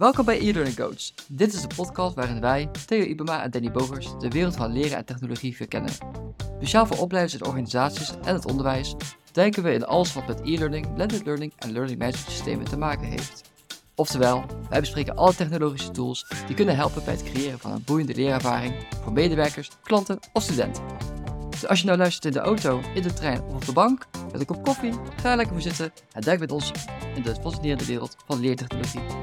Welkom bij e-learning Coach. Dit is de podcast waarin wij, Theo Ibema en Danny Bogers, de wereld van leren en technologie verkennen. Speciaal voor opleiders en organisaties en het onderwijs duiken we in alles wat met e-learning, blended learning en learning management systemen te maken heeft. Oftewel, wij bespreken alle technologische tools die kunnen helpen bij het creëren van een boeiende leerervaring voor medewerkers, klanten of studenten. Dus als je nou luistert in de auto, in de trein of op de bank, met een kop koffie, ga er lekker voor zitten en duik met ons in de fascinerende wereld van leertechnologie.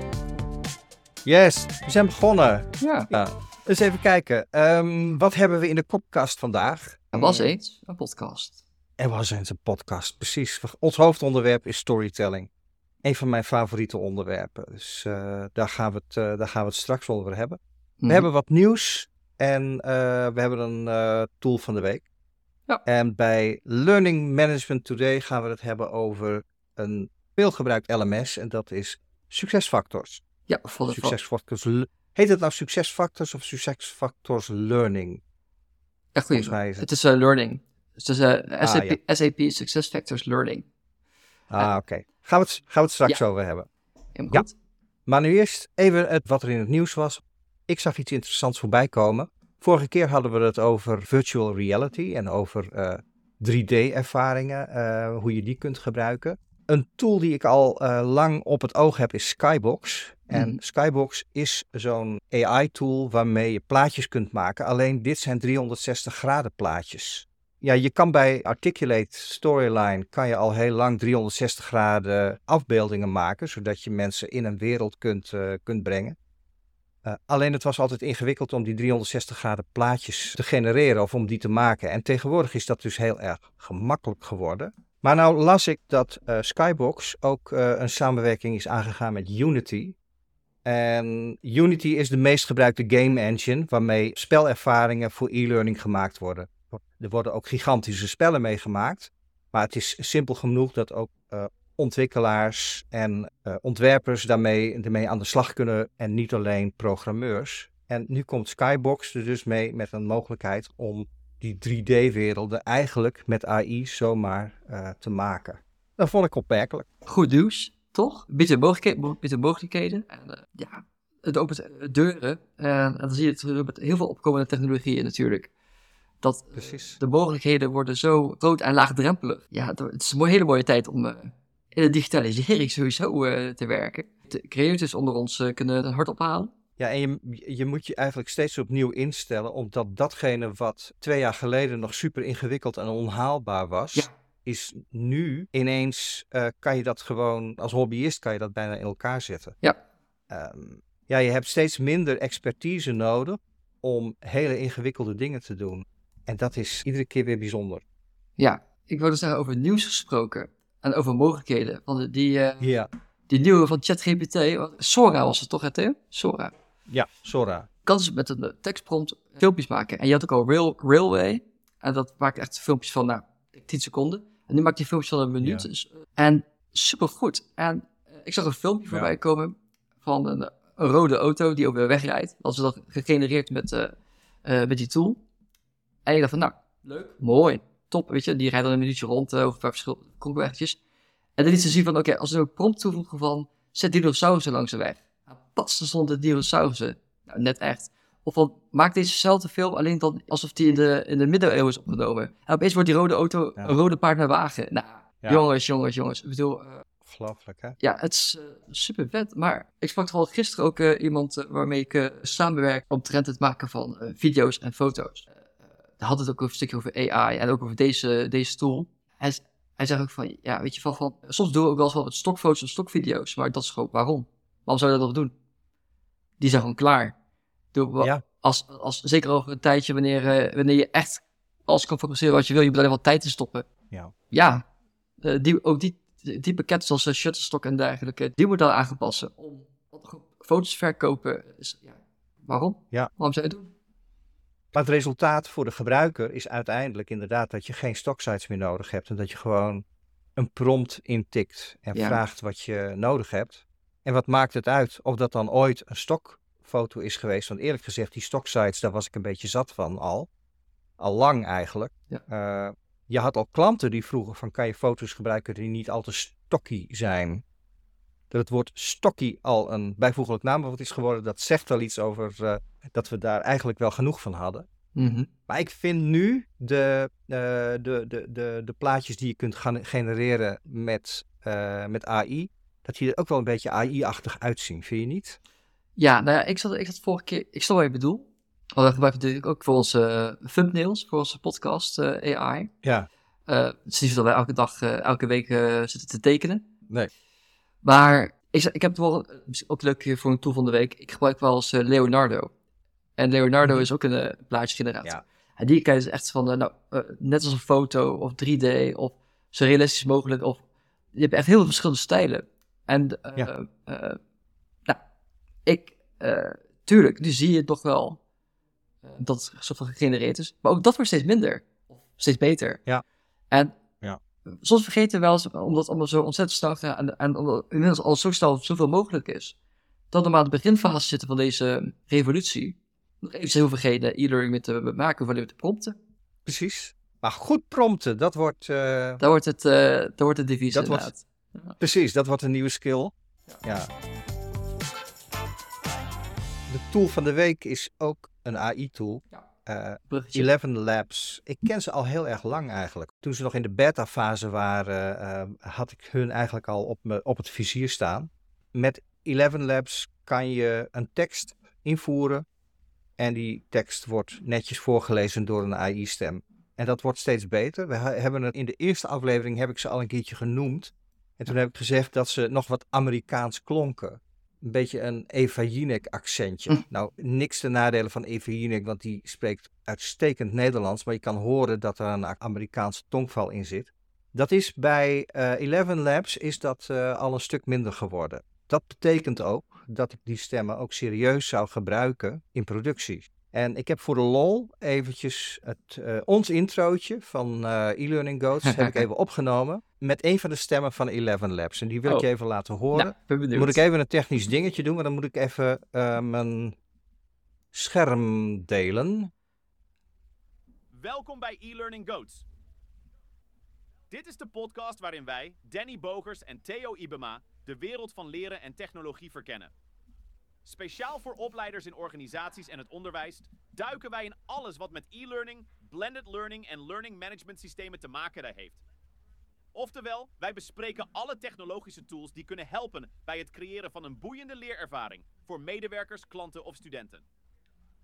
Yes, we zijn begonnen. Ja, Ja. Eens even kijken. Ehm, wat hebben we in de podcast vandaag? er was eens een podcast. Er was eens een podcast, precies. Ons hoofdonderwerp is storytelling. Een van mijn favoriete onderwerpen. Dus eh, daar, gaan we het, eh, daar gaan we het straks over hebben. We Mhm. hebben wat nieuws en eh, we hebben een tool van de week. Ja. En bij Learning Management Today gaan we het hebben over een veelgebruikt LMS en dat is succesfactors. Ja, voor Succesfactors. Heet het nou succesfactors of succesfactors learning? Mij is het. Het is eh, learning. Dus het is eh, Ah, SAP, SAP SuccessFactors Learning. Ah, oké. Gaan, we het- gaan we het straks over hebben. Helemaal Ja. goed. Maar nu eerst even het, wat er in het nieuws was. Ik zag iets interessants voorbij komen. Vorige keer hadden we het over virtual reality en over eh, 3D-ervaringen, eh, hoe je die kunt gebruiken. Een tool die ik al eh, lang op het oog heb is Skybox. En Mhm. Skybox is zo'n AI-tool waarmee je plaatjes kunt maken. Alleen dit zijn 360 graden plaatjes. Ja, je kan bij Articulate Storyline kan je al heel lang 360 graden afbeeldingen maken, zodat je mensen in een wereld kunt, eh, kunt brengen. Eh, alleen het was altijd ingewikkeld om die 360 graden plaatjes te genereren of om die te maken. En tegenwoordig is dat dus heel erg gemakkelijk geworden. Maar nou las ik dat eh, Skybox ook eh, een samenwerking is aangegaan met Unity. En Unity is de meest gebruikte game engine waarmee spelervaringen voor e-learning gemaakt worden. Er worden ook gigantische spellen mee gemaakt. Maar het is simpel genoeg dat ook eh, ontwikkelaars en ontwerpers daarmee, daarmee aan de slag kunnen en niet alleen programmeurs. En nu komt Skybox er dus mee met een mogelijkheid om die 3D-werelden eigenlijk met AI zomaar eh, te maken. Dat vond ik opmerkelijk. Goed nieuws, toch? Biedt mogelijkheden. Mogelijkheden. En, eh, ja, het opent deuren. En, dan zie je het met heel veel opkomende technologieën natuurlijk. Dat eh, Precies. de mogelijkheden worden zo groot en laagdrempelig. Ja, het is een hele mooie tijd om in de digitalisering sowieso te werken. De creators onder ons kunnen het hard ophalen. Ja, en je, je moet je eigenlijk steeds opnieuw instellen, omdat datgene wat twee jaar geleden nog super ingewikkeld en onhaalbaar was, Ja. is nu ineens, eh, kan je dat gewoon, als hobbyist kan je dat bijna in elkaar zetten. Ja. Ehm, ja, je hebt steeds minder expertise nodig om hele ingewikkelde dingen te doen. En dat is iedere keer weer bijzonder. Ja, ik wilde zeggen over nieuws gesproken. En over mogelijkheden. Want die, eh, Ja, die nieuwe van ChatGPT, Sora was het toch, hè, Theo? Sora. Ja, Sora. kan dus met een eh, tekstprompt filmpjes maken. En je had ook al Rail, Railway. En dat maakt echt filmpjes van, nou, 10 seconden. En nu maakt hij filmpjes van een minuut. Ja. Dus, eh, en supergoed. En eh, ik zag een filmpje voorbij komen van een, een rode auto die over de weg rijdt. Dat is dan gegenereerd met, eh, eh, met die tool. En ik dacht van, nou, leuk, mooi, top, weet je. Die rijdt dan een minuutje rond eh, over een paar verschillende. En dan liet ze zien van, oké, als we een prompt toevoegen van, zet dinosaurussen langs de weg. Nou, pas, er stonden dinosaurussen. Nou, net echt. Of van, maak dezezelfde film alleen dan alsof die in de, in de middeleeuwen is opgenomen. En opeens wordt die rode auto Ja. een rode paard met wagen. Nou, Ja. jongens, jongens, jongens. Ik bedoel, eh, Ongelooflijk, hè? ja, het is super vet. Maar ik sprak toch al gisteren ook eh, iemand eh, waarmee ik eh, samenwerk omtrent het maken van eh, video's en foto's. Eh, eh, Hij had het ook een stukje over AI en ook over deze, deze tool. Hij, hij zegt ook van, ja, weet je, van, van, soms doen we ook wel eens wat stokfoto's en stokvideo's, maar dat is gewoon waarom? Waarom zou je dat nog doen? Die zijn gewoon klaar. Doe, wa- Ja. als, als, zeker over een tijdje, wanneer, eh, wanneer je echt alles kan focussen wat je wil, je moet alleen wat tijd in stoppen. Ja. Ja, eh, die, ook die, die pakketten zoals eh, Shutterstock en dergelijke, die moeten dan aangepassen om foto's verkopen. Is, ja, waarom? Ja. Waarom zou je het doen? Maar het resultaat voor de gebruiker is uiteindelijk inderdaad dat je geen stocksites meer nodig hebt. En dat je gewoon een prompt intikt en Ja. vraagt wat je nodig hebt. En wat maakt het uit of dat dan ooit een stokfoto is geweest? Want eerlijk gezegd, die stocksites, daar was ik een beetje zat van al. Al lang eigenlijk. Ja. Eh, je had al klanten die vroegen van kan je foto's gebruiken die niet al te stocky zijn. dat het woord stokkie al een bijvoeglijk naamwoord is geworden. Dat zegt wel iets over uh, dat we daar eigenlijk wel genoeg van hadden. Mhm. Maar ik vind nu de, uh, de, de, de, de plaatjes die je kunt gaan genereren met, uh, met AI, dat die er ook wel een beetje AI-achtig uitzien, vind je niet? Ja, nou ja, ik zat, ik zat vorige keer, ik snap wat je bedoel. Want dat gebruiken natuurlijk ook voor onze uh, thumbnails, voor onze podcast AI. Ja. het is niet zo dat wij elke dag, elke week zitten te tekenen. Nee. Maar ik, ik heb het wel ook leuk voor een tool van de week. Ik gebruik wel eens Leonardo. En Leonardo Mhm. is ook een plaatjesgenerator. Ja. En die kan je dus echt van, nou, net als een foto of 3D of zo realistisch mogelijk. Of, je hebt echt heel veel verschillende stijlen. En Ja. nou, ik, tuurlijk, nu zie je toch wel dat het soort van gegenereerd is. Maar ook dat wordt steeds minder. Of steeds beter. Ja. En Ja. soms vergeten we wel eens, omdat het allemaal zo ontzettend snel gaat en, en omdat inmiddels al zo snel zoveel mogelijk is. Dat we maar aan de beginfase zitten van deze revolutie nog even heel vergeten e-learning met te maken, voor met te prompten. Precies. Maar goed prompten, dat wordt... Uh, daar wordt het, uh, daar wordt het devies dat inderdaad. Wordt, ja. Precies, dat wordt een nieuwe skill. Ja. De tool van de week is ook een AI-tool. Uh, Eleven Labs. Ik ken ze al heel erg lang eigenlijk. Toen ze nog in de beta-fase waren, uh, had ik hun eigenlijk al op, me, op het vizier staan. Met Eleven Labs kan je een tekst invoeren en die tekst wordt netjes voorgelezen door een AI-stem. En dat wordt steeds beter. We hebben het in de eerste aflevering heb ik ze al een keertje genoemd. En toen heb ik gezegd dat ze nog wat Amerikaans klonken. Een beetje een Eva Jinek accentje. Hm. Nou, niks te nadelen van Eva Jinek, want die spreekt uitstekend Nederlands. Maar je kan horen dat er een Amerikaanse tongval in zit. Dat is bij uh, Eleven Labs is dat uh, al een stuk minder geworden. Dat betekent ook dat ik die stemmen ook serieus zou gebruiken in producties. En ik heb voor de lol eventjes het, uh, ons introotje van uh, e-learning goats heb ik even opgenomen met een van de stemmen van Eleven Labs. En die wil oh. ik je even laten horen. Nou, benieuwd. moet ik even een technisch dingetje doen, maar dan moet ik even uh, mijn scherm delen. Welkom bij e-learning goats. Dit is de podcast waarin wij, Danny Bogers en Theo Ibema, de wereld van leren en technologie verkennen. Speciaal voor opleiders in organisaties en het onderwijs duiken wij in alles wat met e-learning, blended learning en learning management systemen te maken heeft. Oftewel, wij bespreken alle technologische tools die kunnen helpen bij het creëren van een boeiende leerervaring voor medewerkers, klanten of studenten.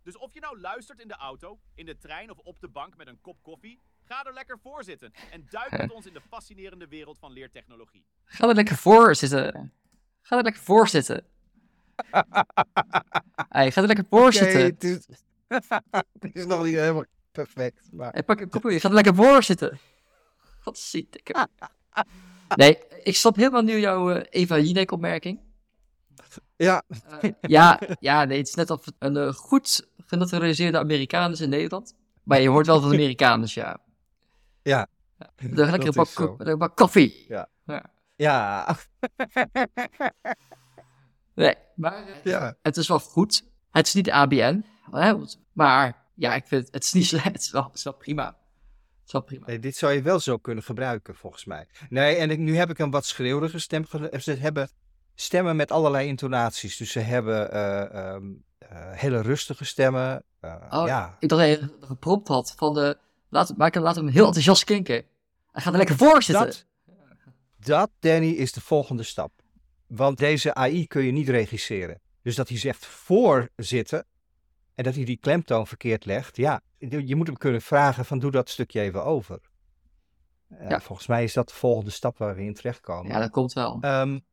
Dus of je nou luistert in de auto, in de trein of op de bank met een kop koffie, ga er lekker voor zitten en duik met ons in de fascinerende wereld van leertechnologie. Ga er lekker voor zitten. Ga er lekker voor zitten. hey, ga er lekker voor zitten. het is, het is nog niet helemaal perfect. Maar... Hey, pak een kopje, ga er lekker voor zitten. Wat ziet ik Nee, ik snap helemaal nu jouw uh, Eva Jinek opmerking. Ja. Uh, ja, ja, nee, het is net het een uh, goed genaturaliseerde Amerikaan is in Nederland. Maar je hoort wel van Amerikaners, ja. Ja. Dan lekker een bak, een bak koffie. Ja. Ja. ja. Nee, maar ja. het is wel goed. Het is niet ABN, hè, maar ja, ik vind het is niet slecht. Het is wel, het is wel prima. Het is wel prima. Nee, dit zou je wel zo kunnen gebruiken, volgens mij. Nee, en ik, nu heb ik een wat schreeuwige stem. Ze hebben stemmen met allerlei intonaties. Dus ze hebben uh, um, uh, hele rustige stemmen. Uh, oh, ja. Ik dacht dat je gepropt had van de... Laat, maar ik laat hem heel enthousiast klinken. Hij gaat er lekker voor zitten. Dat, dat, Danny, is de volgende stap. Want deze AI kun je niet regisseren. Dus dat hij zegt voorzitten en dat hij die klemtoon verkeerd legt. Ja, je moet hem kunnen vragen van doe dat stukje even over. Ja. Volgens mij is dat de volgende stap waar we in terechtkomen. Ja, dat komt wel. Um,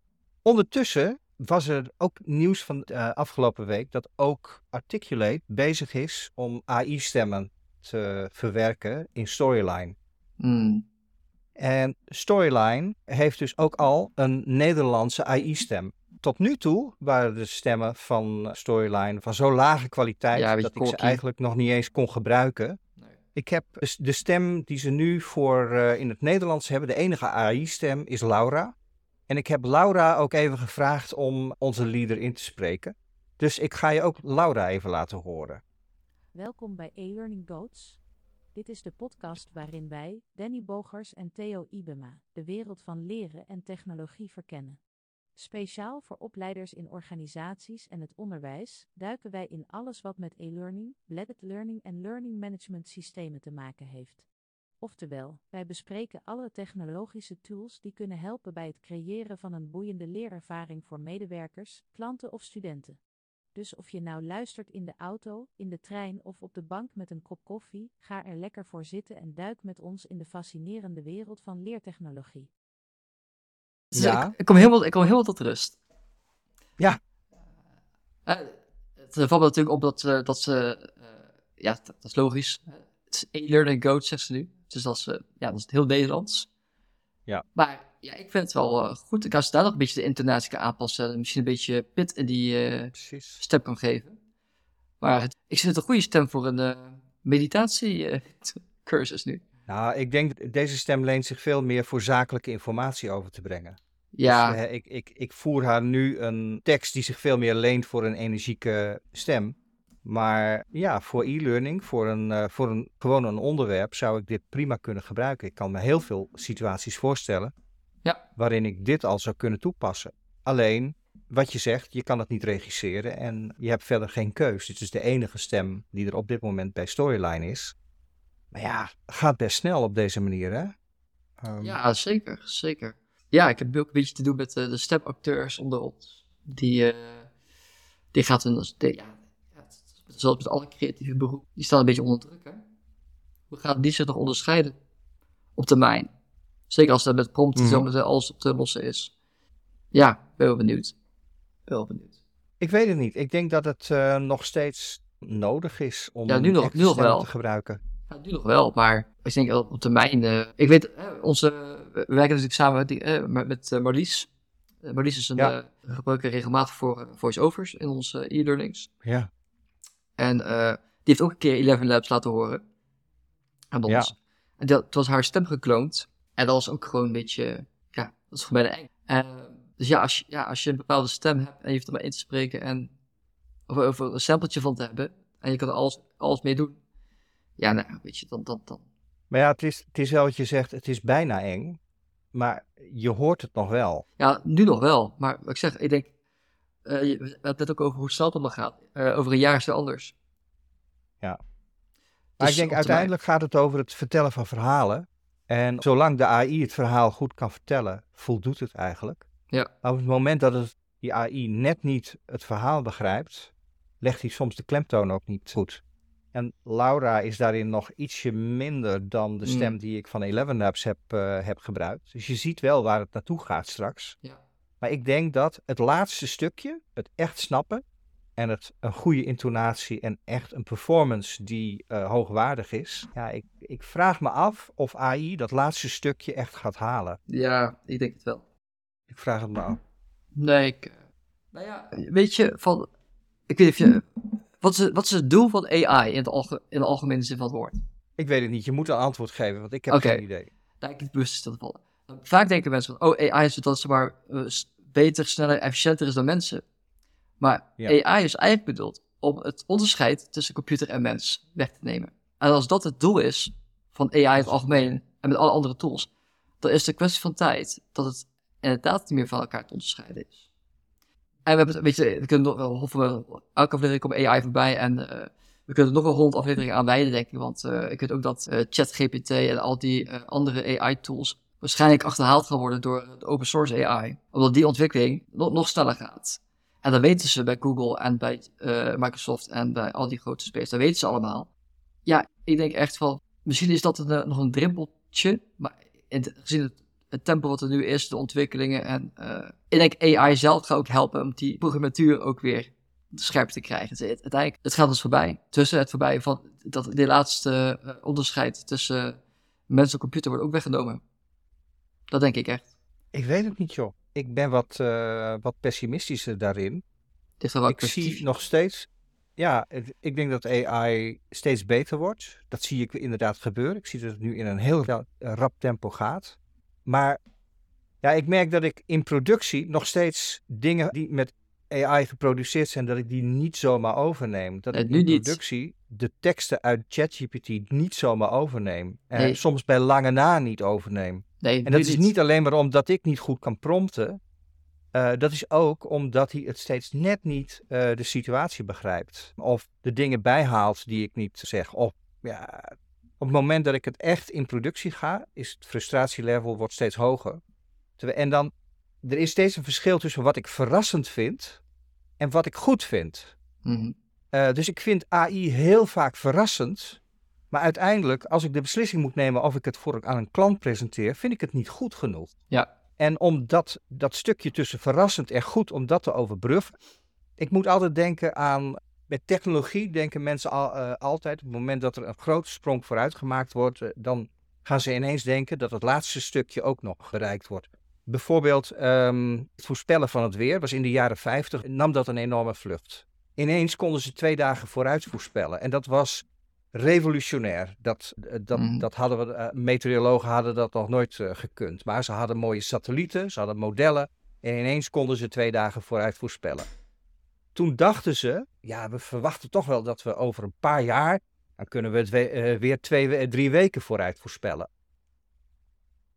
Ondertussen was er ook nieuws van uh, afgelopen week dat ook Articulate bezig is om AI-stemmen te verwerken in Storyline. Mm. En Storyline heeft dus ook al een Nederlandse AI-stem. Tot nu toe waren de stemmen van Storyline van zo lage kwaliteit ja, dat ik ze eigenlijk nog niet eens kon gebruiken. Nee. Ik heb de stem die ze nu voor uh, in het Nederlands hebben, de enige AI-stem is Laura. En ik heb Laura ook even gevraagd om onze leader in te spreken. Dus ik ga je ook Laura even laten horen. Welkom bij e-learning Goats. Dit is de podcast waarin wij, Danny Bogers en Theo Ibema, de wereld van leren en technologie verkennen. Speciaal voor opleiders in organisaties en het onderwijs duiken wij in alles wat met e-learning, blended learning en learning management systemen te maken heeft. Oftewel, wij bespreken alle technologische tools die kunnen helpen bij het creëren van een boeiende leerervaring voor medewerkers, klanten of studenten. Dus of je nou luistert in de auto, in de trein of op de bank met een kop koffie, ga er lekker voor zitten en duik met ons in de fascinerende wereld van leertechnologie. Dus Ja. ik, ik, kom helemaal, ik kom helemaal tot rust. Ja. Eh, het valt me natuurlijk op dat, eh, dat ze, eh, ja, dat, dat is logisch. Het is e-learning coach, zegt ze nu. Dus dat is, ja, dat is heel Nederlands. Ja. Maar ja, ik vind het wel eh, goed. Ik als ze daar nog een beetje de intonatie kan aanpassen. en Misschien een beetje pit in die eh, stem kan geven. Maar het, ik vind het een goede stem voor een eh meditatiecursus nu. Nou, ik denk deze stem leent zich veel meer voor zakelijke informatie over te brengen. Ja, Dus, eh, ik, ik, ik voer haar nu een tekst die zich veel meer leent voor een energieke stem. Maar ja, voor e-learning, voor, een, voor een, gewoon een onderwerp, zou ik dit prima kunnen gebruiken. Ik kan me heel veel situaties voorstellen Ja. waarin ik dit al zou kunnen toepassen. Alleen, wat je zegt, je kan het niet regisseren en je hebt verder geen keus. Dit is de enige stem die er op dit moment bij Storyline is. Maar ja, gaat best snel op deze manier, hè? Ehm, Ja, zeker, zeker. Ja, ik heb ook een beetje te doen met eh, de stepacteurs onder ons. Die, eh, die gaat hun, ja, zoals met alle creatieve beroepen, die staan een beetje onder druk, hè. Hoe gaan die zich nog onderscheiden op termijn? Zeker als dat met prompten Mhm. zo meteen alles op te lossen is. Ja, ben wel benieuwd. Ben wel benieuwd. Ik weet het niet. Ik denk dat het eh, nog steeds nodig is om Ja, nu nog- nu wel. te gebruiken. Ja, nu nog wel, maar ik denk dat op termijn. eh, ik weet, eh, onze, we werken natuurlijk samen met, die, met, met Marlies. Marlies is een Ja. gebruiken regelmatig voor voice-overs in onze e-learnings. Ja. En die heeft ook een keer 11 Labs laten horen aan ons. Ja. En dat was haar stem gekloond. En dat was ook gewoon een beetje, ja, dat is gewoon bijna eng. Dus ja als, je, ja, als je een bepaalde stem hebt en je hoeft er maar in te spreken en of over een sampletje van te hebben en je kan er alles, alles mee doen. Ja, nou, weet je, dan, dan, dan. Maar ja, het is, het is wel wat je zegt, het is bijna eng. Maar je hoort het nog wel. Ja, nu nog wel. Maar wat ik zeg, ik denk, eh, je- we hebben het net ook over hoe snel het allemaal gaat. Eh, over een jaar is het anders. Ja. Maar Dus ik denk uiteindelijk gaat het over het vertellen van verhalen. En zolang de AI het verhaal goed kan vertellen, voldoet het eigenlijk. Ja. Maar op het moment dat het, die AI net niet het verhaal begrijpt, legt hij soms de klemtoon ook niet goed. En Laura is daarin nog ietsje minder dan de Mm. stem die ik van Eleven Labs heb, eh, heb gebruikt. Dus je ziet wel waar het naartoe gaat straks. Ja. Maar ik denk dat het laatste stukje, het echt snappen en het een goede intonatie en echt een performance die eh, hoogwaardig is. Ja, ik, ik vraag me af of AI dat laatste stukje echt gaat halen. Ja, ik denk het wel. Ik vraag het me af. Nee, ik... eh, nou ja, weet je, van... Ik weet of je... Wat is, het, wat is het doel van AI in, het alge, in de algemene zin van het woord? Ik weet het niet, je moet een antwoord geven, want ik heb geen idee. Daar ik niet bewust stil vallen. Vaak denken mensen van, oh, AI is dat ze maar eh, beter, sneller, efficiënter is dan mensen. Maar Ja. AI is eigenlijk bedoeld om het onderscheid tussen computer en mens weg te nemen. En als dat het doel is van AI in het algemeen en met alle andere tools, dan is het een kwestie van tijd dat het inderdaad niet meer van elkaar te onderscheiden is. En we hebben het, weet je, we kunnen nog wel, of we, elke aflevering komt AI voorbij en eh, we kunnen er nog wel honderd afleveringen aan wijden, denk ik. Want eh, ik weet ook dat eh, ChatGPT en al die andere AI-tools waarschijnlijk achterhaald gaan worden door de open source AI. Omdat die ontwikkeling nog, nog sneller gaat. En dat weten ze bij Google en bij eh, Microsoft en bij al die grote space. Dat weten ze allemaal. Ja, ik denk echt van, misschien is dat eh, nog een drimpeltje, maar in gezien het, tempo wat er nu is, de ontwikkelingen en eh, ik denk AI zelf gaat ook helpen om die programmatuur ook weer scherp te krijgen. Het, uiteindelijk, het gaat ons voorbij. Tussen het voorbij van dat die laatste onderscheid tussen mens en computer wordt ook weggenomen. Dat denk ik echt. Ik weet het niet, joh. Ik ben wat, eh, wat pessimistischer daarin. Het is wel wat ik zie nog steeds. Ja, ik denk dat AI steeds beter wordt. Dat zie ik inderdaad gebeuren. Ik zie dat het nu in een heel ra- rap tempo gaat. Maar ja, ik merk dat ik in productie nog steeds dingen die met AI geproduceerd zijn, dat ik die niet zomaar overneem. Dat Nee, ik in niet. productie de teksten uit ChatGPT niet zomaar overneem. En Nee. soms bij lange na niet overneem. Nee, En dat is niet alleen maar omdat ik niet goed kan prompten. Uh, dat is ook omdat hij het steeds net niet uh, de situatie begrijpt. Of de dingen bijhaalt die ik niet zeg. Of ja, op het moment dat ik het echt in productie ga, is het frustratielevel wordt steeds hoger. En dan, er is steeds een verschil tussen wat ik verrassend vind en wat ik goed vind. Mhm. Uh, dus ik vind AI heel vaak verrassend. Maar uiteindelijk, als ik de beslissing moet nemen of ik het voor aan een klant presenteer, vind ik het niet goed genoeg. Ja. En om dat, dat stukje tussen verrassend en goed, om dat te overbruggen. Ik moet altijd denken aan, met technologie denken mensen al, uh, altijd, op het moment dat er een grote sprong vooruit gemaakt wordt, uh, dan gaan ze ineens denken dat het laatste stukje ook nog bereikt wordt. Bijvoorbeeld um, het voorspellen van het weer was in de jaren 50, nam dat een enorme vlucht. Ineens konden ze twee dagen vooruit voorspellen. En dat was revolutionair. Dat, dat, mm. dat hadden we, uh, meteorologen hadden dat nog nooit uh, gekund. Maar ze hadden mooie satellieten, ze hadden modellen. En ineens konden ze twee dagen vooruit voorspellen. Toen dachten ze, ja, we verwachten toch wel dat we over een paar jaar, dan kunnen we het we, uh, weer twee, drie weken vooruit voorspellen.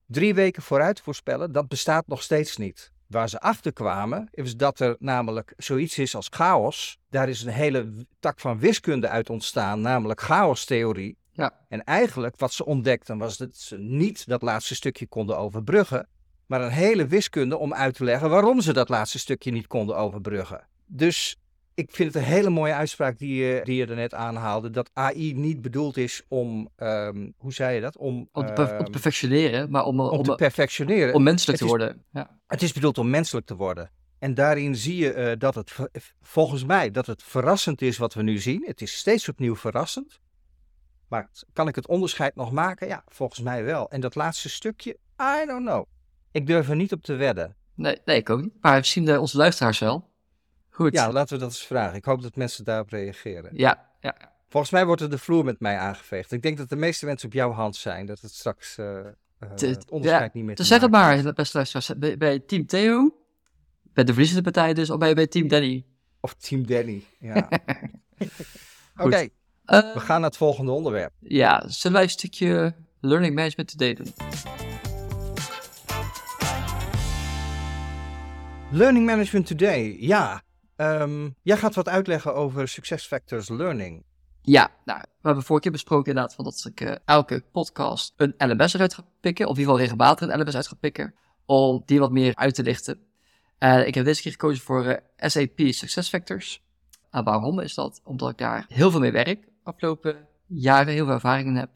Drie weken vooruit voorspellen, dat bestaat nog steeds niet. Waar ze achter kwamen, is dat er namelijk zoiets is als chaos. Daar is een hele tak van wiskunde uit ontstaan, namelijk chaostheorie. Ja. En eigenlijk wat ze ontdekten was dat ze niet dat laatste stukje konden overbruggen, maar een hele wiskunde om uit te leggen waarom ze dat laatste stukje niet konden overbruggen. Dus ik vind het een hele mooie uitspraak die je, die je er net aanhaalde. Dat AI niet bedoeld is om, um, hoe zei je dat? Om, om, te, om te perfectioneren, maar om, om, om te perfectioneren. Om menselijk het te worden. Ja. Het is bedoeld om menselijk te worden. En daarin zie je uh, dat het, volgens mij, dat het verrassend is wat we nu zien. Het is steeds opnieuw verrassend. Maar kan ik het onderscheid nog maken? Ja, volgens mij wel. En dat laatste stukje, I don't know. Ik durf er niet op te wedden. Nee, nee ik ook niet. Maar misschien de, onze luisteraars wel. Goed. Ja, laten we dat eens vragen. Ik hoop dat mensen daarop reageren. Ja, ja. Volgens mij wordt er de vloer met mij aangeveegd. Ik denk dat de meeste mensen op jouw hand zijn. Dat het straks uh, het onderscheid ja, niet meer te zeg het maar, beste luisteraars. Bij, bij team Theo, bij de verliezende partij dus, of bij, bij team Danny? Of team Danny, ja. Oké, okay. uh, we gaan naar het volgende onderwerp. Ja, zullen wij een stukje learning management today doen? Learning management today, ja. Um, jij gaat wat uitleggen over Success Factors Learning. Ja, nou, we hebben vorige keer besproken inderdaad van dat ik uh, elke podcast een LMS eruit ga pikken, of in ieder geval regelmatig een LMS uit ga pikken, om die wat meer uit te lichten. Uh, ik heb deze keer gekozen voor uh, SAP Success Factors. En waarom is dat? Omdat ik daar heel veel mee werk, afgelopen jaren heel veel ervaring in heb.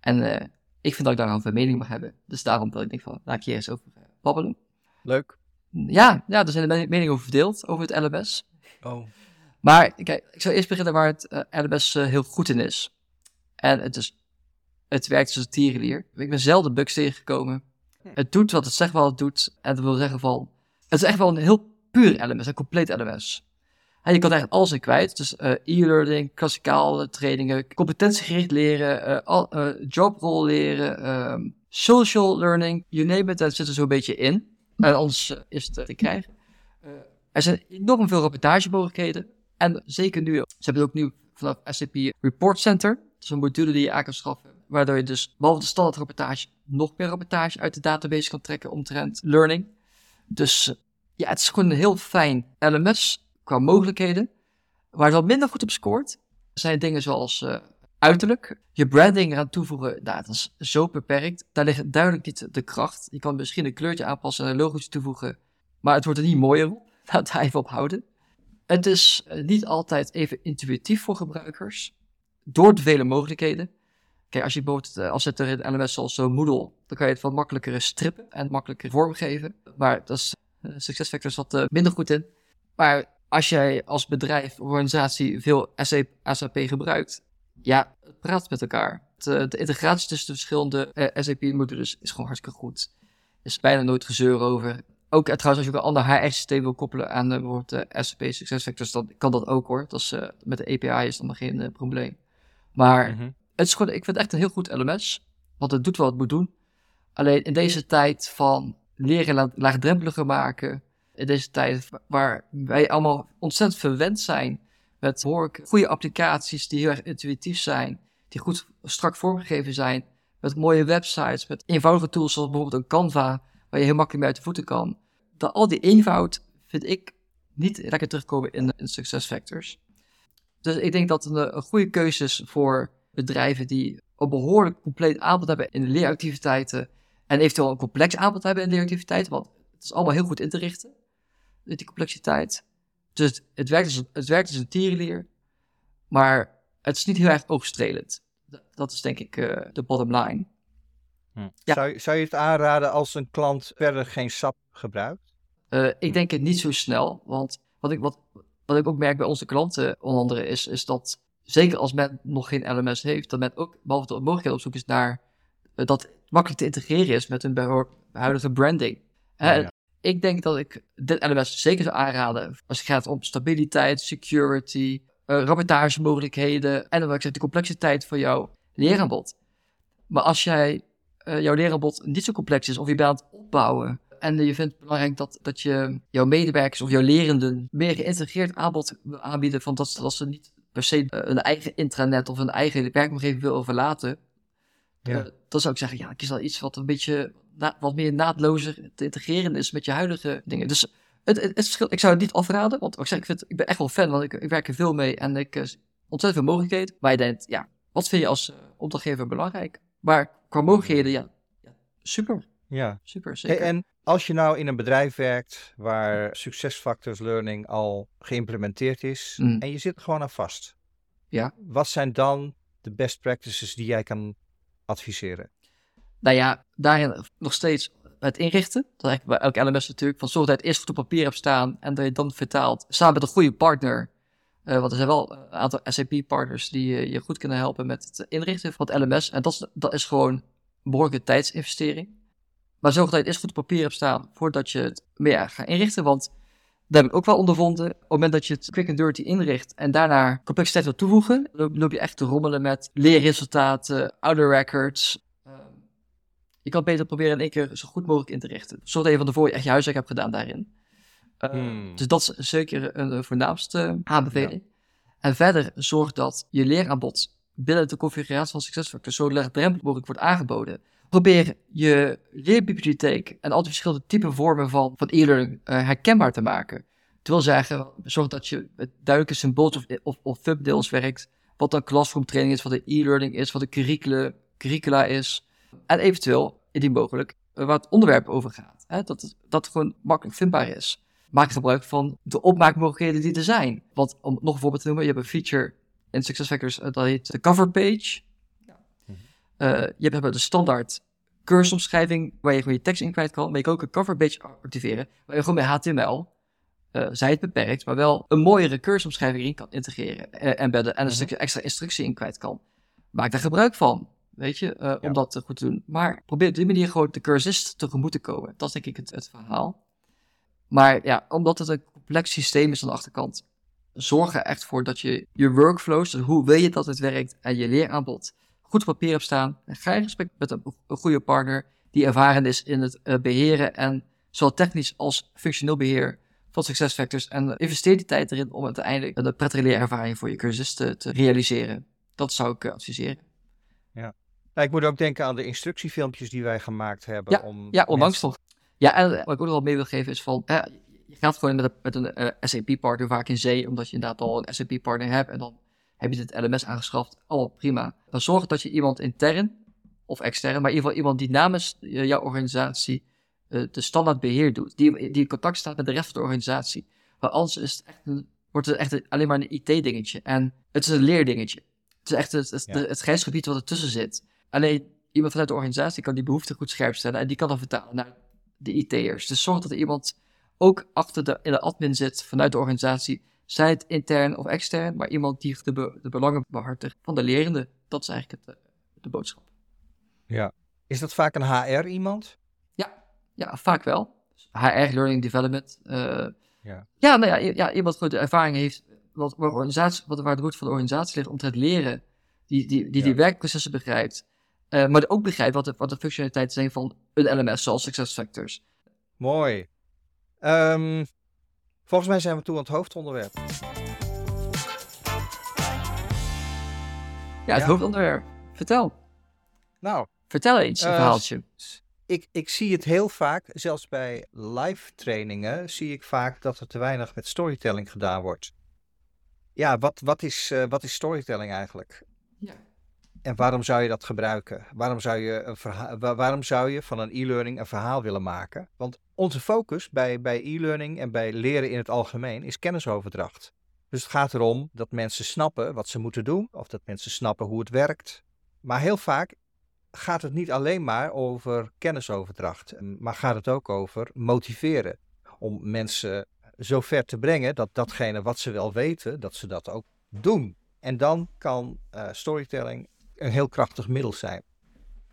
En ik vind dat ik daar een mening mag hebben. Dus daarom wil ik denk van, laat ik hier eens over babbelen. Leuk. Ja, ja, er zijn de meningen over verdeeld, over het LMS. Oh. Maar kijk, ik zal eerst beginnen waar het uh, LMS uh, heel goed in is. En het, is, het werkt als een tierenlier. Ik ben zelden bugs tegengekomen. Hm. Het doet wat het zegt wat het doet. En dat wil zeggen van, het is echt wel een heel puur LMS, een compleet LMS. En je kan eigenlijk alles in kwijt. Dus uh, e-learning, klassikale trainingen, competentiegericht leren, uh, jobrol leren, um, social learning, you name it, dat zit er zo'n beetje in. En anders uh, is het te krijgen. Uh, er zijn enorm veel rapportagemogelijkheden. En zeker nu, ze hebben het ook nu vanaf SAP Report Center. Dat is een module die je aan kan schaffen. Waardoor je dus, behalve de standaard rapportage, nog meer rapportage uit de database kan trekken omtrent learning. Dus ja, het is gewoon een heel fijn LMS qua mogelijkheden. Waar het wat minder goed op scoort, zijn dingen zoals uiterlijk. Je branding eraan toevoegen, nou, dat is zo beperkt. Daar ligt duidelijk niet de kracht. Je kan misschien een kleurtje aanpassen en een logootje toevoegen. Maar het wordt er niet mooier op. Laat daar even op houden. Het is eh, niet altijd even intuïtief voor gebruikers. Door de vele mogelijkheden. Kijk, als je bijvoorbeeld, eh, als het er in LMS zoals zo Moodle, dan kan je het wat makkelijker strippen en makkelijker vormgeven. Maar dat is SuccessFactors wat minder goed in. Maar als jij als bedrijf, organisatie veel SAP gebruikt, ja, het praat met elkaar. De, eh, de integratie tussen de verschillende uh, eh, SAP-modules is gewoon hartstikke goed. Er is bijna nooit gezeur over. Ook uh, trouwens, als je ook een ander HR-systeem wil koppelen aan bijvoorbeeld de SAP SuccessFactors, dan kan dat ook hoor. Dat is, met de API is dan geen probleem. Maar Mhm. het is gewoon, ik vind het echt een heel goed LMS. Want het doet wat het moet doen. Alleen in deze tijd van leren la- laagdrempeliger maken. In deze tijd waar wij allemaal ontzettend verwend zijn met hoor goede applicaties die heel erg intuïtief zijn, die goed strak vormgegeven zijn, met mooie websites, met eenvoudige tools zoals bijvoorbeeld een Canva, waar je heel makkelijk mee uit de voeten kan. dat al die eenvoud vind ik niet lekker terugkomen in, in success factors. Dus ik denk dat een, een goede keuze is voor bedrijven die een behoorlijk compleet aanbod hebben in de leeractiviteiten en eventueel een complex aanbod hebben in leeractiviteiten, want het is allemaal heel goed in te richten, die complexiteit. Dus het werkt als, het werkt als een tierenleer, maar het is niet heel erg oogstrelend. Dat is denk ik uh, de bottom line. Hm. Ja. Zou, zou je het aanraden als een klant verder geen SAP gebruikt? Uh, ik denk het niet zo snel, want wat ik, wat, wat ik ook merk bij onze klanten, onder andere, is, is dat zeker als men nog geen LMS heeft, dat men ook behalve de mogelijkheid op zoek is naar uh, dat makkelijk te integreren is met hun huidige branding. ja. Ik denk dat ik dit LMS zeker zou aanraden als het gaat om stabiliteit, security, uh, rapportagemogelijkheden en dan ik zeg, de complexiteit van jouw leeraanbod. Maar als jij uh, jouw leeraanbod niet zo complex is of je bent aan het opbouwen en je vindt het belangrijk dat, dat je jouw medewerkers of jouw lerenden meer geïntegreerd aanbod aanbieden van dat, dat ze niet per se een eigen intranet of een eigen werkomgeving willen verlaten, ja. dan zou ik zeggen, ja, kies dan iets wat een beetje wat meer naadlozer te integreren is met je huidige dingen. Dus het, het, het ik zou het niet afraden, want ik, zeg, ik, vind, ik ben echt wel fan, want ik, ik werk er veel mee en ik uh, ontzettend veel mogelijkheden. Maar je denkt, ja, wat vind je als uh, opdrachtgever belangrijk? Maar qua mogelijkheden, ja, ja super. Ja. Super, zeker. en als je nou in een bedrijf werkt waar succesfactors learning al geïmplementeerd is mm. en je zit er gewoon aan vast. Ja. Wat zijn dan de best practices die jij kan adviseren? Nou ja, daarin nog steeds het inrichten. Dat eigenlijk bij elk LMS natuurlijk. Van zorg dat je het eerst goed op papier hebt staan en dat je dan vertaalt. Samen met een goede partner. Uh, want er zijn wel een aantal SAP-partners die uh, je goed kunnen helpen met het inrichten van het LMS. En dat is, dat is gewoon een behoorlijke tijdsinvestering. Maar zorg dat je het eerst goed op papier hebt staan voordat je het meer gaat inrichten. Want daar heb ik ook wel ondervonden. Op het moment dat je het quick and dirty inricht en daarna complexiteit wil toevoegen, loop je echt te rommelen met leerresultaten, oude records, je kan beter proberen in één keer zo goed mogelijk in te richten. Zorg dat je van tevoren echt je huiswerk hebt gedaan daarin. Uh, hmm. Dus dat is zeker een, voornaamste aanbeveling. En verder zorg dat je leeraanbod binnen de configuratie van SuccessFactors zo laagdrempelig mogelijk wordt aangeboden. Probeer je leerbibliotheek en al die verschillende typen vormen van, van e-learning uh, herkenbaar te maken. Dat wil zeggen, zorg dat je met duidelijke symbolen of, of, of thumbnails werkt. Wat dan classroom training is, wat de e-learning is, wat de curricula, curricula is. En eventueel, indien mogelijk, eh, waar het onderwerp over gaat. Hè? Dat, het, dat het gewoon makkelijk vindbaar is. Maak gebruik van de opmaakmogelijkheden die er zijn. Want om nog een voorbeeld te noemen, je hebt een feature in SuccessFactors, uh, dat heet de cover page. Uh, je hebt de standaard cursomschrijving waar je gewoon je tekst in kwijt kan. Maar je kan ook een cover page activeren, waar je gewoon met HTML, uh, zij het beperkt, maar wel een mooiere cursomschrijving in kan integreren, uh, embedden en een mhm. stukje extra instructie in kwijt kan. Maak daar gebruik van weet je, uh, om dat goed te doen. Maar probeer op die manier gewoon de cursist tegemoet te komen. Dat is denk ik het, het verhaal. Maar ja, omdat het een complex systeem is aan de achterkant, zorg er echt voor dat je je workflows, dus hoe wil je dat het werkt, en je leeraanbod goed op papier hebt staan. En ga in gesprek met een, een, goede partner die ervaren is in het uh, beheren en zowel technisch als functioneel beheer van succesfactors. En investeer die tijd erin om uiteindelijk een prettige leerervaring voor je cursist te, te realiseren. Dat zou ik uh, adviseren. Ja. Nou, ik moet ook denken aan de instructiefilmpjes die wij gemaakt hebben. Ja, om ja onlangs toch. Ja, en wat ik ook nog wel mee wil geven is van, je gaat gewoon met een, met een uh, SAP-partner vaak in zee, omdat je inderdaad al een SAP-partner hebt en dan heb je het LMS aangeschaft. Allemaal prima. Dan zorg dat je iemand intern of extern, maar in ieder geval iemand die namens uh, jouw organisatie uh, de standaard beheer doet, die, die in contact staat met de rest van de organisatie. Want anders is het echt een, wordt het echt alleen maar een IT-dingetje. En het is een leerdingetje. Het is echt het, het, ja. het grijsgebied wat ertussen zit. Alleen iemand vanuit de organisatie kan die behoefte goed scherp stellen en die kan dan vertalen naar de IT'ers. Dus zorg dat er iemand ook achter de, in de admin zit vanuit de organisatie, zij het intern of extern, maar iemand die de, be, de belangen behartigt van de lerende. Dat is eigenlijk het, eh, de boodschap. Ja. Is dat vaak een HR iemand? Ja, ja vaak wel. HR, Learning Development. Uh, ja. Ja, nou ja, ja, iemand goed ervaring heeft wat, waar, organisatie, wat, waar de route van de organisatie ligt om te leren, die die, die, die werkprocessen begrijpt, uh, maar ook begrijpt wat de, wat de functionaliteiten zijn van een LMS, zoals SuccessFactors. Mooi. Um, volgens mij zijn we toe aan het hoofdonderwerp. Ja, het ja. hoofdonderwerp. Vertel. Nou. Vertel eens een uh, verhaaltje. ik, ik zie het heel vaak, zelfs bij live trainingen, zie ik vaak dat er te weinig met storytelling gedaan wordt. Ja, wat, wat, is, uh, wat is storytelling eigenlijk? Ja. En waarom zou je dat gebruiken? Waarom zou je, een waarom zou je van een e-learning een verhaal willen maken? Want onze focus bij, bij e-learning en bij leren in het algemeen is kennisoverdracht. Dus het gaat erom dat mensen snappen wat ze moeten doen, of dat mensen snappen hoe het werkt. Maar heel vaak gaat het niet alleen maar over kennisoverdracht, maar gaat het ook over motiveren. Om mensen zo ver te brengen dat datgene wat ze wel weten, dat ze dat ook doen. En dan kan uh, storytelling een heel krachtig middel zijn.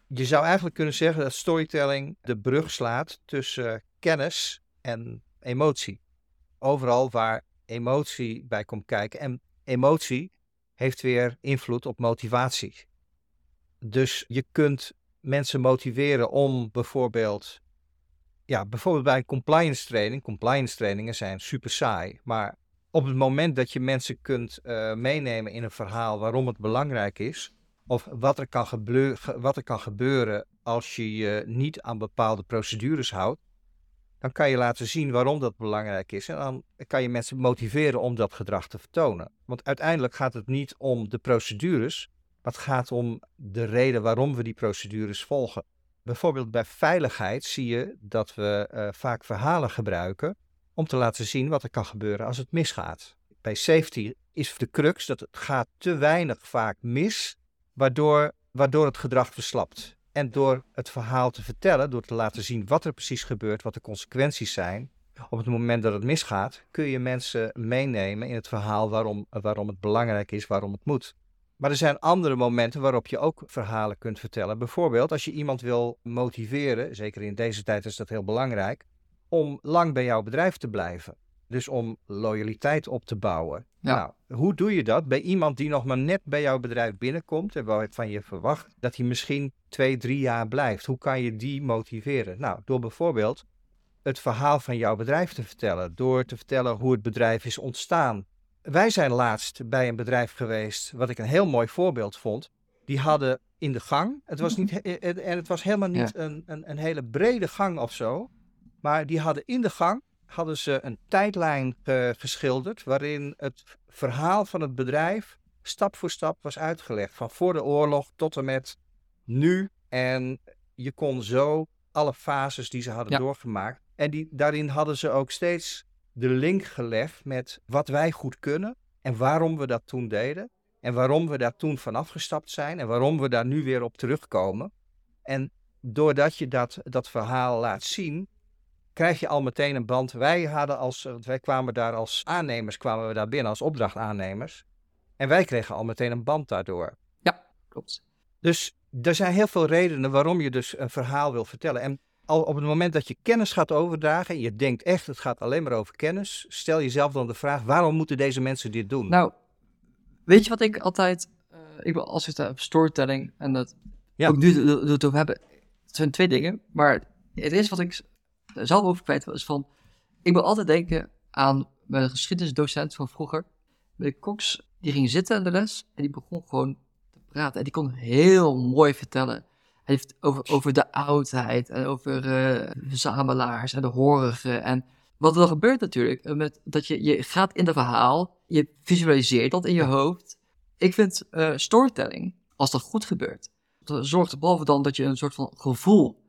Je zou eigenlijk kunnen zeggen dat storytelling de brug slaat tussen kennis en emotie. Overal waar emotie bij komt kijken. En emotie heeft weer invloed op motivatie. Dus je kunt mensen motiveren om bijvoorbeeld, ja, bijvoorbeeld bij compliance training. Compliance trainingen zijn super saai, maar op het moment dat je mensen kunt uh, meenemen in een verhaal waarom het belangrijk is, of wat er, kan gebeuren, wat er kan gebeuren als je je niet aan bepaalde procedures houdt, dan kan je laten zien waarom dat belangrijk is. En dan kan je mensen motiveren om dat gedrag te vertonen. Want uiteindelijk gaat het niet om de procedures, maar het gaat om de reden waarom we die procedures volgen. Bijvoorbeeld bij veiligheid zie je dat we uh, vaak verhalen gebruiken om te laten zien wat er kan gebeuren als het misgaat. Bij safety is de crux dat het gaat te weinig vaak mis, waardoor, waardoor het gedrag verslapt. En door het verhaal te vertellen, door te laten zien wat er precies gebeurt, wat de consequenties zijn, op het moment dat het misgaat, kun je mensen meenemen in het verhaal waarom, waarom het belangrijk is, waarom het moet. Maar er zijn andere momenten waarop je ook verhalen kunt vertellen. Bijvoorbeeld als je iemand wil motiveren, zeker in deze tijd is dat heel belangrijk, om lang bij jouw bedrijf te blijven. Dus om loyaliteit op te bouwen. Ja. Nou, hoe doe je dat bij iemand die nog maar net bij jouw bedrijf binnenkomt en waarvan je verwacht dat hij misschien twee, drie jaar blijft? Hoe kan je die motiveren? Nou, door bijvoorbeeld het verhaal van jouw bedrijf te vertellen, door te vertellen hoe het bedrijf is ontstaan. Wij zijn laatst bij een bedrijf geweest, wat ik een heel mooi voorbeeld vond. Die hadden in de gang, het was, niet, en het was helemaal niet een, een, een hele brede gang of zo, maar die hadden in de gang hadden ze een tijdlijn uh, geschilderd waarin het verhaal van het bedrijf stap voor stap was uitgelegd. Van voor de oorlog tot en met nu. En je kon zo alle fases die ze hadden doorgemaakt. En die, daarin hadden ze ook steeds de link gelegd met wat wij goed kunnen en waarom we dat toen deden. En waarom we daar toen vanaf gestapt zijn en waarom we daar nu weer op terugkomen. En doordat je dat, dat verhaal laat zien, krijg je al meteen een band. Wij hadden als, wij kwamen daar als aannemers, kwamen we daar binnen als opdrachtaannemers. En wij kregen al meteen een band daardoor. Ja, klopt. Dus er zijn heel veel redenen waarom je dus een verhaal wil vertellen. En al op het moment dat je kennis gaat overdragen en je denkt echt het gaat alleen maar over kennis, stel jezelf dan de vraag waarom moeten deze mensen dit doen? Nou, weet je wat ik altijd, uh, ik wil als we het hebben storytelling en dat ja. ook nu het over hebben, het zijn twee dingen, maar het is wat ik zelf over kwijt was van, ik moet altijd denken aan mijn geschiedenisdocent van vroeger, meneer Cox, die ging zitten in de les en die begon gewoon te praten. En die kon heel mooi vertellen. Hij heeft over, over de oudheid en over uh, verzamelaars en de horigen. En wat er gebeurt natuurlijk, eh, met, dat je, je gaat in het verhaal, je visualiseert dat in je hoofd. Ik vind uh, storytelling, als dat goed gebeurt, dat zorgt er behalve dan dat je een soort van gevoel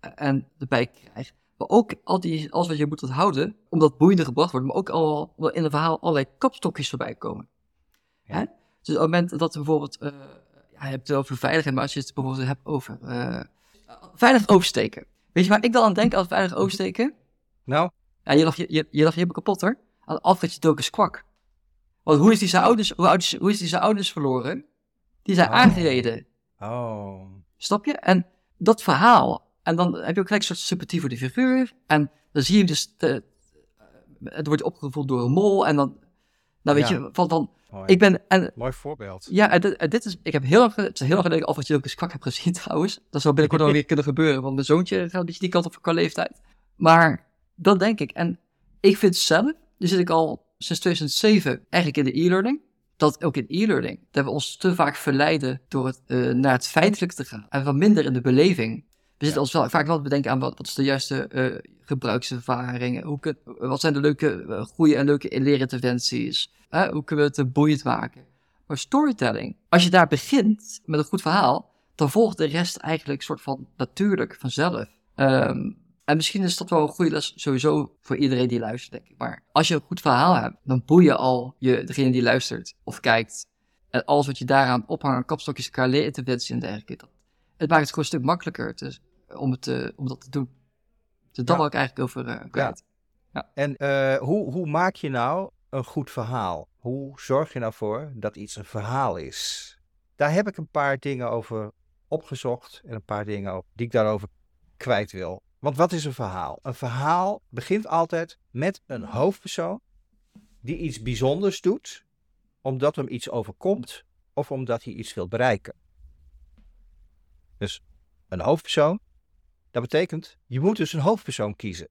en erbij krijgt, maar ook al die, alles wat je moet onthouden, omdat boeiende gebracht wordt, maar ook al in het verhaal allerlei kapstokjes voorbij komen. Hè? Dus op het moment dat bijvoorbeeld, uh, ja, je hebt het over veiligheid, maar als je het bijvoorbeeld hebt over uh, veilig oversteken. Weet je waar ik dan aan denk als veilig oversteken? Nou? Ja, je lag je, je, je, je kapot hoor. Aan Alfredje Dokus kwak. Want hoe is die zijn ouders, hoe, ouders, hoe is die zijn ouders verloren? Die zijn oh. aangereden. Oh. Snap je? En dat verhaal, en dan heb je ook gelijk een soort sympathie voor de figuur. En dan zie je dus, te, het wordt opgevoed door een mol. En dan, nou weet je, van dan, ik ben... En, Mooi voorbeeld. Ja, en dit, dit, is, ik heb heel erg, het is heel erg geleden Alfred Jokers kwak heb gezien trouwens. Dat zou binnenkort nog weer kunnen gebeuren, want mijn zoontje gaat een beetje die kant op qua leeftijd. Maar dat denk ik. En ik vind zelf, nu zit ik al sinds 2007 eigenlijk in de e-learning dat ook in e-learning, dat we ons te vaak verleiden door het, uh, naar het feitelijk te gaan en wat minder in de beleving. We zitten ons wel, vaak wel te bedenken aan wat, wat is de juiste eh, gebruikservaring, hoe kun, wat zijn de leuke, uh, goede en leuke leerinterventies, uh, hoe kunnen we het boeiend maken. Maar storytelling, als je daar begint met een goed verhaal, dan volgt de rest eigenlijk soort van natuurlijk vanzelf. Um, en misschien is dat wel een goede les sowieso voor iedereen die luistert, denk ik. Maar als je een goed verhaal hebt, dan boei je al je, degene die luistert of kijkt. En alles wat je daaraan ophangt, kapstokjes, KLE-interventie en dergelijke. Dat, het maakt het gewoon een stuk makkelijker te, om, het, uh, om dat te doen. Dus dat wil ik eigenlijk over uh, kwijt. Ja. En uh, hoe, hoe maak je nou een goed verhaal? Hoe zorg je nou voor dat iets een verhaal is? Daar heb ik een paar dingen over opgezocht en een paar dingen die ik daarover kwijt wil. Want wat is een verhaal? Een verhaal begint altijd met een hoofdpersoon die iets bijzonders doet, omdat hem iets overkomt of omdat hij iets wil bereiken. Dus een hoofdpersoon, dat betekent, je moet dus een hoofdpersoon kiezen.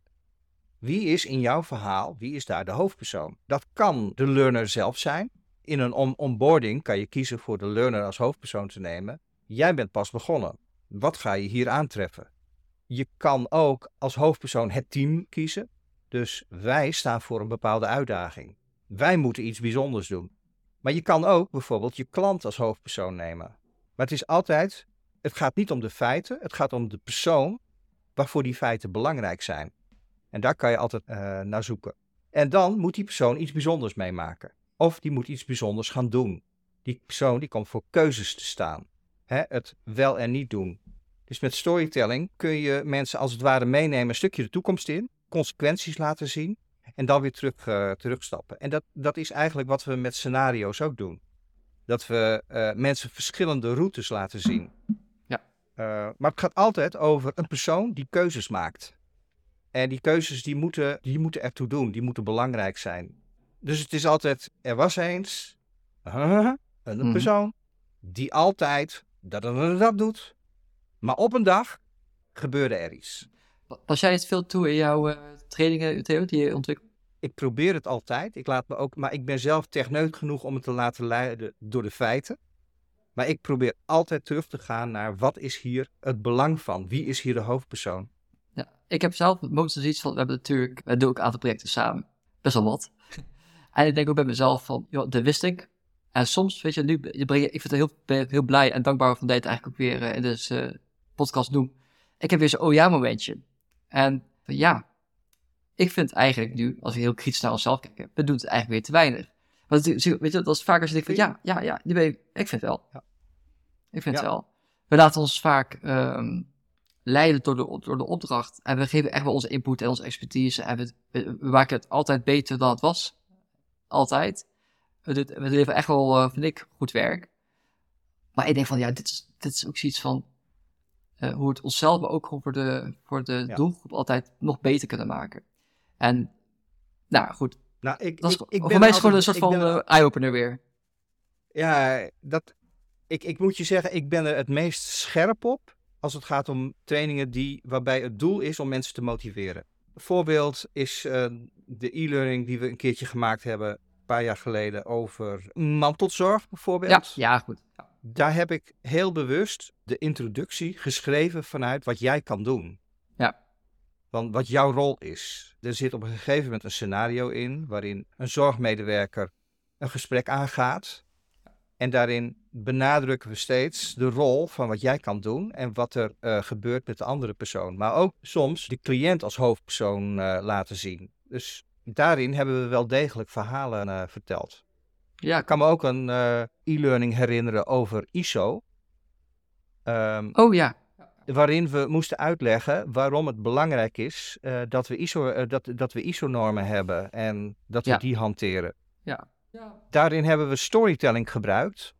Wie is in jouw verhaal, wie is daar de hoofdpersoon? Dat kan de learner zelf zijn. In een on onboarding kan je kiezen voor de learner als hoofdpersoon te nemen. Jij bent pas begonnen. Wat ga je hier aantreffen? Je kan ook als hoofdpersoon het team kiezen. Dus wij staan voor een bepaalde uitdaging. Wij moeten iets bijzonders doen. Maar je kan ook bijvoorbeeld je klant als hoofdpersoon nemen. Maar het is altijd, het gaat niet om de feiten, het gaat om de persoon waarvoor die feiten belangrijk zijn. En daar kan je altijd uh, naar zoeken. En dan moet die persoon iets bijzonders meemaken. Of die moet iets bijzonders gaan doen. Die persoon die komt voor keuzes te staan. Hè, het wel en niet doen. Dus met storytelling kun je mensen als het ware meenemen een stukje de toekomst in, consequenties laten zien en dan weer terug, uh, terugstappen. En dat, dat is eigenlijk wat we met scenario's ook doen. Dat we uh, mensen verschillende routes laten zien. Uh, maar het gaat altijd over een persoon die keuzes maakt. En die keuzes die moeten, die moeten ertoe doen, die moeten belangrijk zijn. Dus het is altijd, er was eens een mm. persoon die altijd dat en dat doet. Maar op een dag gebeurde er iets. Pas jij het veel toe in jouw uh, trainingen, Theo, die je ontwikkelt? Ik probeer het altijd. Ik laat me ook, maar ik ben zelf techneut genoeg om het te laten leiden door de feiten. Maar ik probeer altijd terug te gaan naar wat is hier het belang van? Wie is hier de hoofdpersoon? Ja, ik heb zelf momenteel iets van, we hebben natuurlijk, we doen ook een aantal projecten samen. Best wel wat. en ik denk ook bij mezelf van, joh, dat wist ik. En soms, weet je, nu breng je, ik vind het heel, heel blij en dankbaar van dit eigenlijk ook weer uh, in deze uh, podcast doen. Ik heb weer zo'n oh ja momentje. En ja, ik vind eigenlijk nu, als we heel kritisch naar onszelf kijken, we doen het eigenlijk weer te weinig. Want weet je, dat is vaak als je denkt van ja, ja, ja, die ben ik vind het wel. Ja. Ik vind ja. het wel. We laten ons vaak um, leiden door de, door de opdracht. En we geven echt wel onze input en onze expertise. En we, we, we maken het altijd beter dan het was. Altijd. We, doen, we leveren echt wel, uh, vind ik, goed werk. Maar ik denk van ja, dit is, dit is ook zoiets van uh, hoe het onszelf, maar ook gewoon voor de, voor de ja. doelgroep altijd nog beter kunnen maken. En, nou goed. Nou, ik, dat is, ik, ik voor mij is het gewoon een soort van ben, uh, eye-opener weer. Ja, dat, ik, ik moet je zeggen, ik ben er het meest scherp op als het gaat om trainingen die, waarbij het doel is om mensen te motiveren. Een voorbeeld is uh, de e-learning die we een keertje gemaakt hebben, een paar jaar geleden, over mantelzorg bijvoorbeeld. Ja, ja goed. Ja. Daar heb ik heel bewust de introductie geschreven vanuit wat jij kan doen. Van wat jouw rol is. Er zit op een gegeven moment een scenario in waarin een zorgmedewerker een gesprek aangaat. En daarin benadrukken we steeds de rol van wat jij kan doen en wat er uh, gebeurt met de andere persoon. Maar ook soms de cliënt als hoofdpersoon uh, laten zien. Dus daarin hebben we wel degelijk verhalen uh, verteld. Ja. Ik kan me ook een e-learning herinneren over ISO. Um, oh ja. Waarin we moesten uitleggen waarom het belangrijk is uh, dat we ISO, uh, dat, dat we ISO-normen hebben en dat we Ja. die hanteren. Ja. ja. Daarin hebben we storytelling gebruikt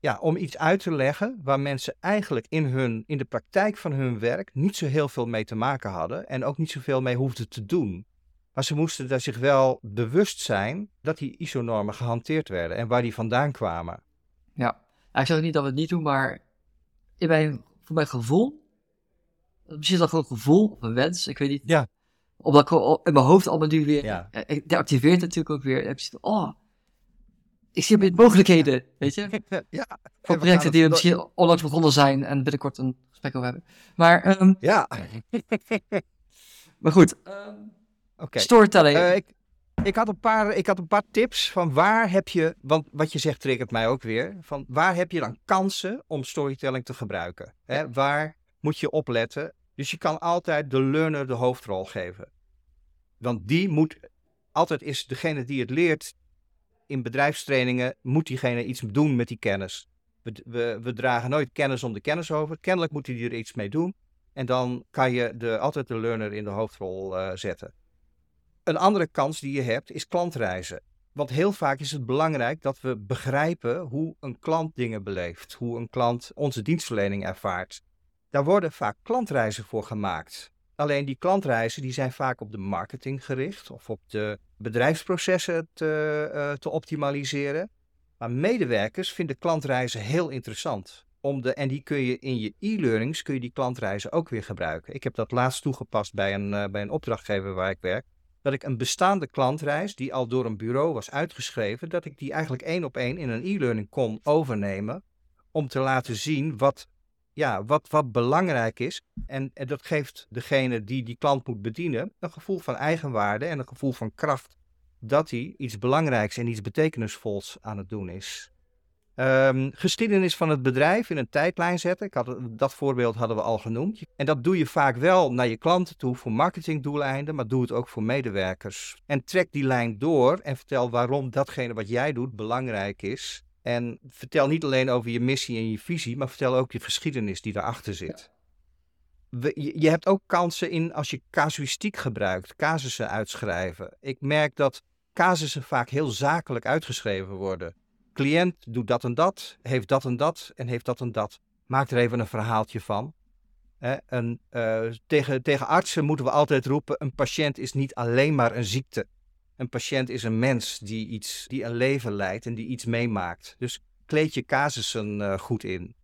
ja, om iets uit te leggen waar mensen eigenlijk in, hun, in de praktijk van hun werk niet zo heel veel mee te maken hadden en ook niet zoveel mee hoefden te doen. Maar ze moesten daar zich wel bewust zijn dat die ISO-normen gehanteerd werden en waar die vandaan kwamen. Ja. Ik zeg niet dat we het niet doen, maar in mijn, voor mijn gevoel, misschien is dat gewoon een gevoel of een wens, ik weet niet. Ja. Omdat ik gewoon in mijn hoofd allemaal nu weer, Ja. eh, ik deactiveert natuurlijk ook weer. Van, oh, ik zie een mogelijkheden, weet je? ja. Voor projecten die we misschien onlangs begonnen zijn en binnenkort een gesprek over hebben. Maar, um, ja. maar goed, um, okay. storytelling. Uh, ik, ik, had een paar, ik had een paar tips van waar heb je, want wat je zegt triggert mij ook weer, van waar heb je dan kansen om storytelling te gebruiken? Hè? Waar moet je opletten? Dus je kan altijd de learner de hoofdrol geven. Want die moet, altijd is degene die het leert in bedrijfstrainingen, moet diegene iets doen met die kennis. We, we, we dragen nooit kennis om de kennis over. Kennelijk moet hij er iets mee doen. En dan kan je de, altijd de learner in de hoofdrol uh, zetten. Een andere kans die je hebt is klantreizen. Want heel vaak is het belangrijk dat we begrijpen hoe een klant dingen beleeft, hoe een klant onze dienstverlening ervaart. Daar worden vaak klantreizen voor gemaakt. Alleen die klantreizen die zijn vaak op de marketing gericht of op de bedrijfsprocessen te, uh, te optimaliseren. Maar medewerkers vinden klantreizen heel interessant. Om de, en die kun je in je e-learnings kun je die klantreizen ook weer gebruiken. Ik heb dat laatst toegepast bij een, uh, bij een opdrachtgever waar ik werk dat ik een bestaande klantreis, die al door een bureau was uitgeschreven, dat ik die eigenlijk één op één in een e-learning kon overnemen. Om te laten zien wat, ja, wat, wat belangrijk is. En, en dat geeft degene die die klant moet bedienen een gevoel van eigenwaarde en een gevoel van kracht. Dat hij iets belangrijks en iets betekenisvols aan het doen is. Um, geschiedenis van het bedrijf in een tijdlijn zetten. Ik had, dat voorbeeld hadden we al genoemd. En dat doe je vaak wel naar je klanten toe voor marketingdoeleinden, maar doe het ook voor medewerkers. En trek die lijn door en vertel waarom datgene wat jij doet belangrijk is. En vertel niet alleen over je missie en je visie, maar vertel ook je geschiedenis die daarachter zit. We, je hebt ook kansen in als je casuïstiek gebruikt, casussen uitschrijven. Ik merk dat casussen vaak heel zakelijk uitgeschreven worden cliënt doet dat en dat, heeft dat en dat en heeft dat en dat. Maak er even een verhaaltje van. en, uh, tegen, tegen artsen moeten we altijd roepen: een patiënt is niet alleen maar een ziekte. Een patiënt is een mens die, iets, die een leven leidt en die iets meemaakt. Dus kleed je casussen uh, goed in.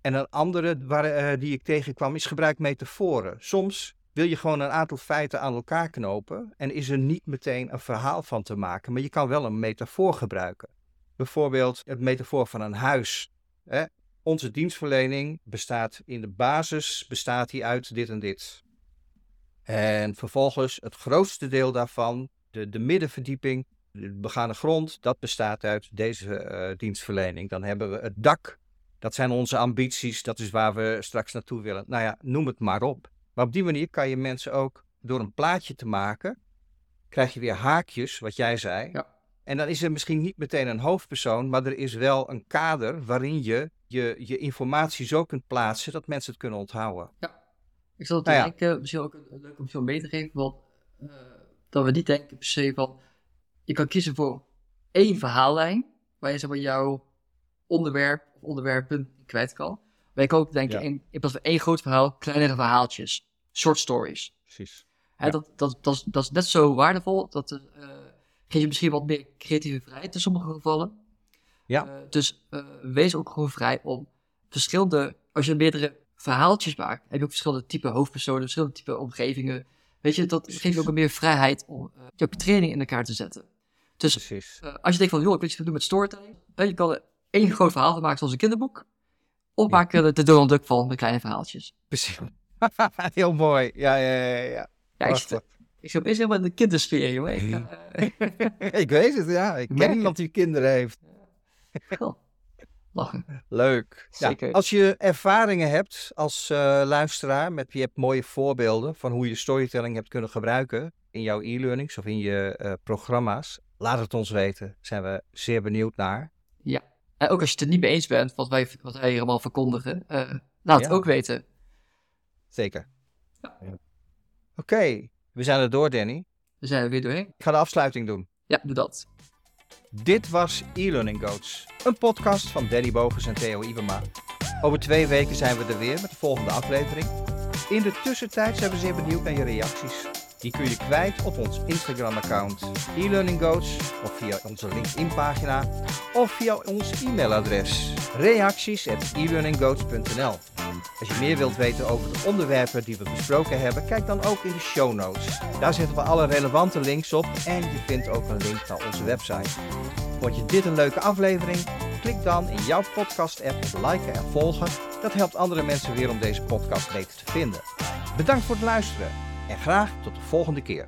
En een andere waar, uh, die ik tegenkwam is gebruik metaforen. Soms wil je gewoon een aantal feiten aan elkaar knopen en is er niet meteen een verhaal van te maken, maar je kan wel een metafoor gebruiken. Bijvoorbeeld het metafoor van een huis. Hè? Onze dienstverlening bestaat in de basis bestaat die uit dit en dit. En vervolgens het grootste deel daarvan, de, de middenverdieping, de begane grond, dat bestaat uit deze uh, dienstverlening. Dan hebben we het dak, dat zijn onze ambities, dat is waar we straks naartoe willen. Nou ja, noem het maar op. Maar op die manier kan je mensen ook door een plaatje te maken, krijg je weer haakjes, wat jij zei. Ja en dan is er misschien niet meteen een hoofdpersoon, maar er is wel een kader waarin je je, je informatie zo kunt plaatsen dat mensen het kunnen onthouden. Ja, ik zal het nou denken, misschien ook leuk om zo mee te geven, want uh, dat we niet denken per se van, je kan kiezen voor één verhaallijn, waar je zeg maar jouw onderwerp of onderwerpen kwijt kan. Maar je kan ook denken, in, in plaats van één groot verhaal, kleinere verhaaltjes, short stories. Precies. Hè, ja. dat, dat, dat, dat, is net zo waardevol dat... Uh, geef je misschien wat meer creatieve vrijheid in sommige gevallen. Ja. Uh, dus uh, wees ook gewoon vrij om verschillende, als je meerdere verhaaltjes maakt, heb je ook verschillende type hoofdpersonen, verschillende type omgevingen. Weet je, dat geeft je ook een meer vrijheid om uh, je training in elkaar te zetten. Dus als je denkt van, joh, ik wil iets doen met storytelling, je kan er één groot verhaal van maken zoals een kinderboek, of maak er de Donald Duck van met kleine verhaaltjes. Precies. Heel mooi. Ja, ja, ja, ja. ja ik, zit, ik zit opeens helemaal in de kindersfeer, jongen. Ik, ik weet het, ja. Ik ken iemand die kinderen heeft. Goh. Lachen. Leuk. Zeker. Ja, als je ervaringen hebt als uh, luisteraar, met je hebt mooie voorbeelden van hoe je storytelling hebt kunnen gebruiken in jouw e-learnings of in je uh, programma's, laat het ons weten. Daar zijn we zeer benieuwd naar. Ja. En ook als je het er niet mee eens bent, wat wij, wat wij hier allemaal verkondigen, laat ja. het ook weten. Zeker. Ja. Oké. Okay. We zijn er door, Danny. We zijn er weer doorheen. Ik ga de afsluiting doen. Ja, doe dat. Dit was e-learning Goats, een podcast van Danny Bogus en Theo Ibema. Over twee weken zijn we er weer met de volgende aflevering. In de tussentijd zijn we zeer benieuwd naar je reacties. Die kun je kwijt op ons Instagram-account e-learning of via onze LinkedIn-pagina of via ons e-mailadres reacties@elearninggoats.nl. Als je meer wilt weten over de onderwerpen die we besproken hebben, kijk dan ook in de show notes. Daar zetten we alle relevante links op en je vindt ook een link naar onze website. Vond je dit een leuke aflevering? Klik dan in jouw podcast-app op liken en volgen. Dat helpt andere mensen weer om deze podcast beter te vinden. Bedankt voor het luisteren en graag tot de volgende keer.